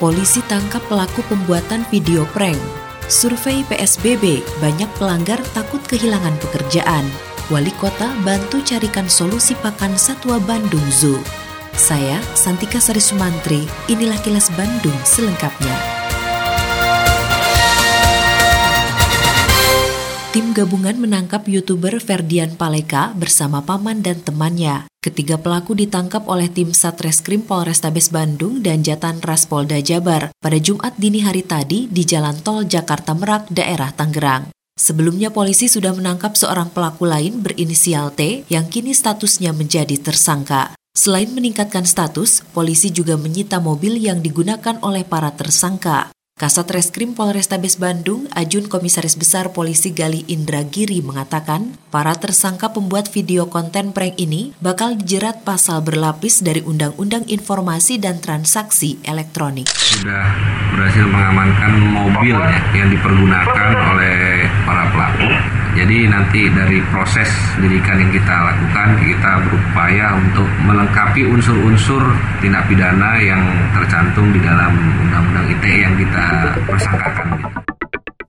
polisi tangkap pelaku pembuatan video prank. Survei PSBB, banyak pelanggar takut kehilangan pekerjaan. Wali kota bantu carikan solusi pakan satwa Bandung Zoo. Saya, Santika Sari Sumantri, inilah kilas Bandung selengkapnya. Tim gabungan menangkap YouTuber Ferdian Paleka bersama paman dan temannya. Ketiga pelaku ditangkap oleh tim Satreskrim Polrestabes Bandung dan Jatan Ras Polda Jabar pada Jumat dini hari tadi di Jalan Tol Jakarta Merak, daerah Tangerang. Sebelumnya polisi sudah menangkap seorang pelaku lain berinisial T yang kini statusnya menjadi tersangka. Selain meningkatkan status, polisi juga menyita mobil yang digunakan oleh para tersangka. Kasat Reskrim Polrestabes Bandung, Ajun Komisaris Besar Polisi Gali Indragiri mengatakan, para tersangka pembuat video konten prank ini bakal dijerat pasal berlapis dari Undang-Undang Informasi dan Transaksi Elektronik. Sudah berhasil mengamankan mobil ya, yang dipergunakan oleh para pelaku jadi nanti dari proses penyidikan yang kita lakukan, kita berupaya untuk melengkapi unsur-unsur tindak pidana yang tercantum di dalam Undang-Undang ITE yang kita persangkakan.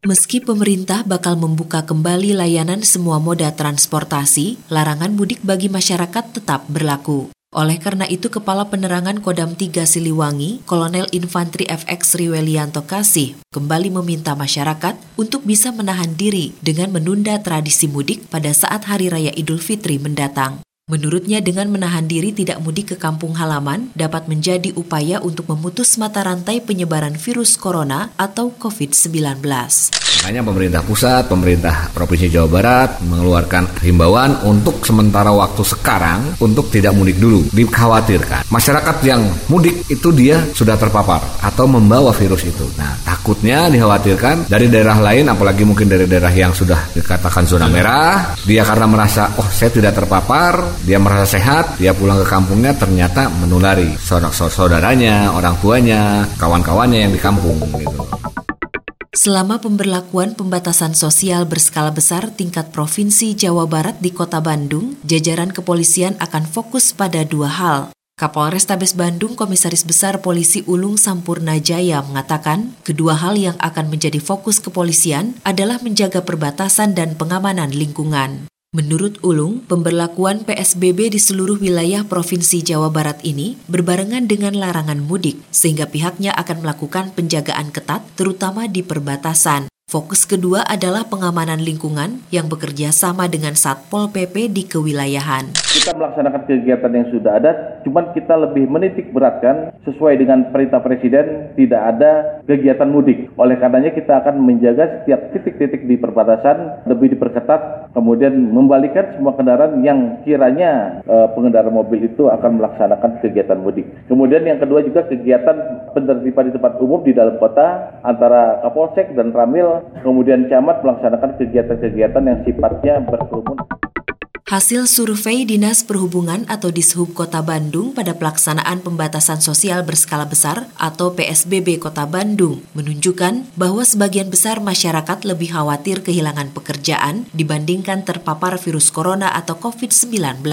Meski pemerintah bakal membuka kembali layanan semua moda transportasi, larangan mudik bagi masyarakat tetap berlaku. Oleh karena itu, Kepala Penerangan Kodam 3 Siliwangi, Kolonel Infantri FX Riwelianto Kasih, kembali meminta masyarakat untuk bisa menahan diri dengan menunda tradisi mudik pada saat Hari Raya Idul Fitri mendatang. Menurutnya dengan menahan diri tidak mudik ke kampung halaman dapat menjadi upaya untuk memutus mata rantai penyebaran virus corona atau COVID-19. Makanya pemerintah pusat, pemerintah Provinsi Jawa Barat mengeluarkan himbauan untuk sementara waktu sekarang untuk tidak mudik dulu. Dikhawatirkan masyarakat yang mudik itu dia sudah terpapar atau membawa virus itu. Nah, takutnya dikhawatirkan dari daerah lain apalagi mungkin dari daerah yang sudah dikatakan zona merah, dia karena merasa oh saya tidak terpapar, dia merasa sehat, dia pulang ke kampungnya ternyata menulari saudaranya, orang tuanya, kawan-kawannya yang di kampung gitu. Selama pemberlakuan pembatasan sosial berskala besar tingkat Provinsi Jawa Barat di Kota Bandung, jajaran kepolisian akan fokus pada dua hal. Kapolres Tabes Bandung Komisaris Besar Polisi Ulung Sampurna Jaya mengatakan, kedua hal yang akan menjadi fokus kepolisian adalah menjaga perbatasan dan pengamanan lingkungan. Menurut Ulung, pemberlakuan PSBB di seluruh wilayah Provinsi Jawa Barat ini berbarengan dengan larangan mudik, sehingga pihaknya akan melakukan penjagaan ketat terutama di perbatasan. Fokus kedua adalah pengamanan lingkungan yang bekerja sama dengan Satpol PP di kewilayahan. Kita melaksanakan kegiatan yang sudah ada, cuman kita lebih menitik beratkan sesuai dengan perintah Presiden tidak ada kegiatan mudik. Oleh karenanya kita akan menjaga setiap titik-titik di perbatasan lebih diperketat, kemudian membalikan semua kendaraan yang kiranya e, pengendara mobil itu akan melaksanakan kegiatan mudik. Kemudian yang kedua juga kegiatan penertiban di tempat umum di dalam kota antara Kapolsek dan Ramil kemudian camat melaksanakan kegiatan-kegiatan yang sifatnya berkerumun. Hasil survei Dinas Perhubungan atau Dishub Kota Bandung pada pelaksanaan pembatasan sosial berskala besar atau PSBB Kota Bandung menunjukkan bahwa sebagian besar masyarakat lebih khawatir kehilangan pekerjaan dibandingkan terpapar virus corona atau COVID-19.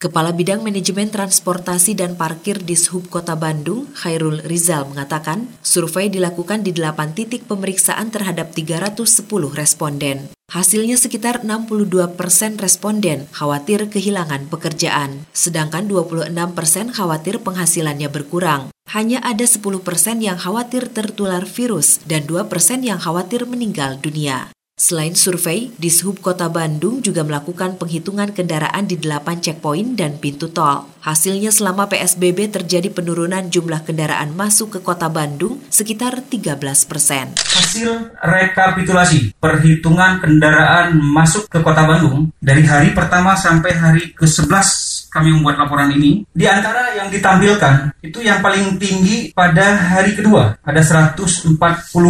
Kepala Bidang Manajemen Transportasi dan Parkir di Sub Kota Bandung, Khairul Rizal mengatakan, survei dilakukan di 8 titik pemeriksaan terhadap 310 responden. Hasilnya sekitar 62 persen responden khawatir kehilangan pekerjaan, sedangkan 26 persen khawatir penghasilannya berkurang. Hanya ada 10 persen yang khawatir tertular virus dan 2 persen yang khawatir meninggal dunia. Selain survei, Dishub Kota Bandung juga melakukan penghitungan kendaraan di 8 checkpoint dan pintu tol. Hasilnya selama PSBB terjadi penurunan jumlah kendaraan masuk ke kota Bandung sekitar 13 persen. Hasil rekapitulasi perhitungan kendaraan masuk ke kota Bandung dari hari pertama sampai hari ke-11 kami membuat laporan ini, di antara yang ditampilkan itu yang paling tinggi pada hari kedua. Ada 140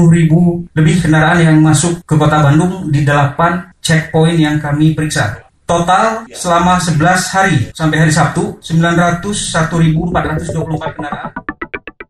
ribu lebih kendaraan yang masuk ke kota Bandung di 8 checkpoint yang kami periksa. Total selama 11 hari sampai hari Sabtu 901.424 kendaraan.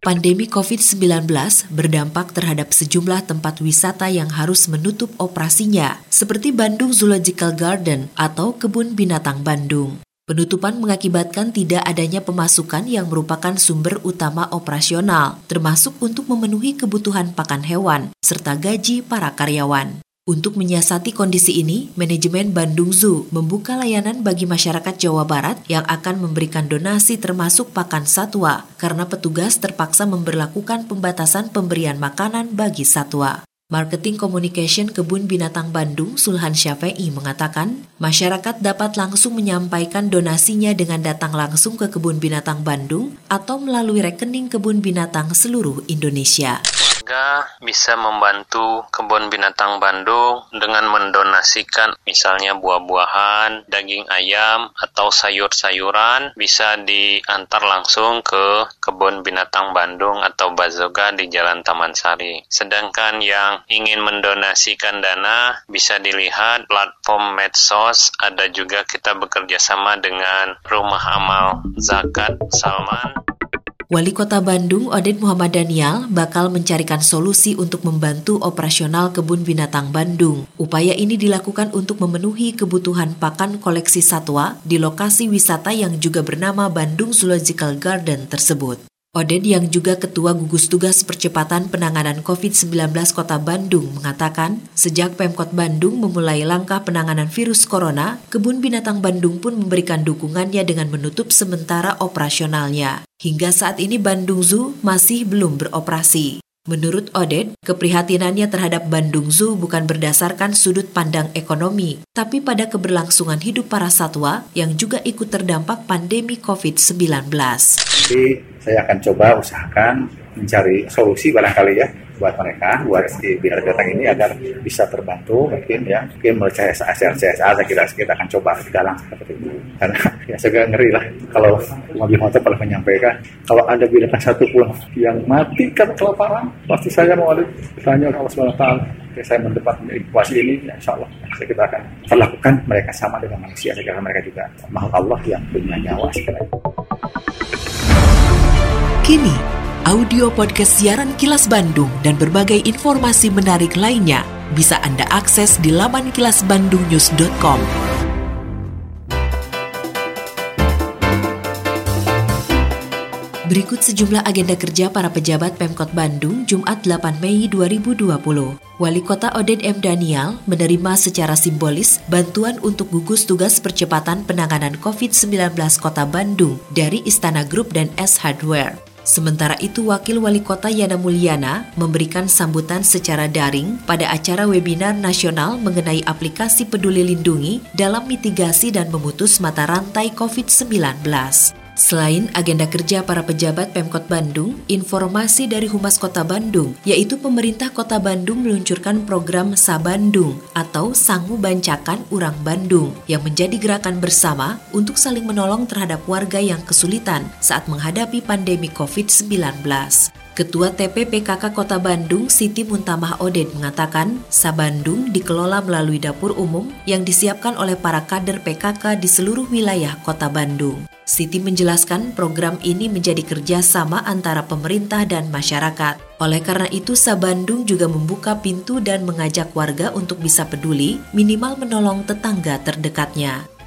Pandemi COVID-19 berdampak terhadap sejumlah tempat wisata yang harus menutup operasinya, seperti Bandung Zoological Garden atau Kebun Binatang Bandung. Penutupan mengakibatkan tidak adanya pemasukan yang merupakan sumber utama operasional, termasuk untuk memenuhi kebutuhan pakan hewan serta gaji para karyawan. Untuk menyiasati kondisi ini, manajemen Bandung Zoo membuka layanan bagi masyarakat Jawa Barat yang akan memberikan donasi termasuk pakan satwa karena petugas terpaksa memperlakukan pembatasan pemberian makanan bagi satwa. Marketing Communication Kebun Binatang Bandung Sulhan Syafi'i mengatakan, masyarakat dapat langsung menyampaikan donasinya dengan datang langsung ke Kebun Binatang Bandung atau melalui rekening Kebun Binatang seluruh Indonesia warga bisa membantu kebun binatang Bandung dengan mendonasikan misalnya buah-buahan, daging ayam, atau sayur-sayuran bisa diantar langsung ke kebun binatang Bandung atau Bazoga di Jalan Taman Sari. Sedangkan yang ingin mendonasikan dana bisa dilihat platform medsos, ada juga kita bekerja sama dengan Rumah Amal Zakat Salman. Wali Kota Bandung, Oded Muhammad Daniel, bakal mencarikan solusi untuk membantu operasional kebun binatang Bandung. Upaya ini dilakukan untuk memenuhi kebutuhan pakan koleksi satwa di lokasi wisata yang juga bernama Bandung Zoological Garden tersebut. Oded yang juga Ketua Gugus Tugas Percepatan Penanganan COVID-19 Kota Bandung mengatakan, sejak Pemkot Bandung memulai langkah penanganan virus corona, Kebun Binatang Bandung pun memberikan dukungannya dengan menutup sementara operasionalnya. Hingga saat ini Bandung Zoo masih belum beroperasi. Menurut Oded, keprihatinannya terhadap Bandung Zoo bukan berdasarkan sudut pandang ekonomi, tapi pada keberlangsungan hidup para satwa yang juga ikut terdampak pandemi COVID-19. Jadi saya akan coba usahakan mencari solusi barangkali ya buat mereka, buat si binar datang ini agar bisa terbantu mungkin ya, mungkin melalui CSA, CSA saya kira kita akan coba galang seperti itu. Karena ya saya ngeri lah kalau mobil motor pernah menyampaikan. Kalau ada binatang satu pun yang mati karena kelaparan, pasti saya mau tanya Allah SWT saya mendapat informasi ini, ya insya Allah. Saya kita akan perlakukan mereka sama dengan manusia, karena mereka juga. Makhluk Allah yang punya nyawa sekali. Kini, audio podcast siaran Kilas Bandung dan berbagai informasi menarik lainnya bisa Anda akses di laman kilasbandungnews.com. Berikut sejumlah agenda kerja para pejabat Pemkot Bandung Jumat 8 Mei 2020. Wali Kota Oded M. Daniel menerima secara simbolis bantuan untuk gugus tugas percepatan penanganan COVID-19 Kota Bandung dari Istana Group dan S Hardware. Sementara itu, Wakil Wali Kota Yana Mulyana memberikan sambutan secara daring pada acara webinar nasional mengenai aplikasi peduli lindungi dalam mitigasi dan memutus mata rantai COVID-19. Selain agenda kerja para pejabat Pemkot Bandung, informasi dari Humas Kota Bandung, yaitu pemerintah Kota Bandung meluncurkan program Sabandung atau Sangu Bancakan Urang Bandung yang menjadi gerakan bersama untuk saling menolong terhadap warga yang kesulitan saat menghadapi pandemi COVID-19. Ketua TPPKK Kota Bandung, Siti Muntamah Oded mengatakan, Sabandung dikelola melalui dapur umum yang disiapkan oleh para kader PKK di seluruh wilayah Kota Bandung. Siti menjelaskan program ini menjadi kerjasama antara pemerintah dan masyarakat. Oleh karena itu, Sabandung juga membuka pintu dan mengajak warga untuk bisa peduli, minimal menolong tetangga terdekatnya.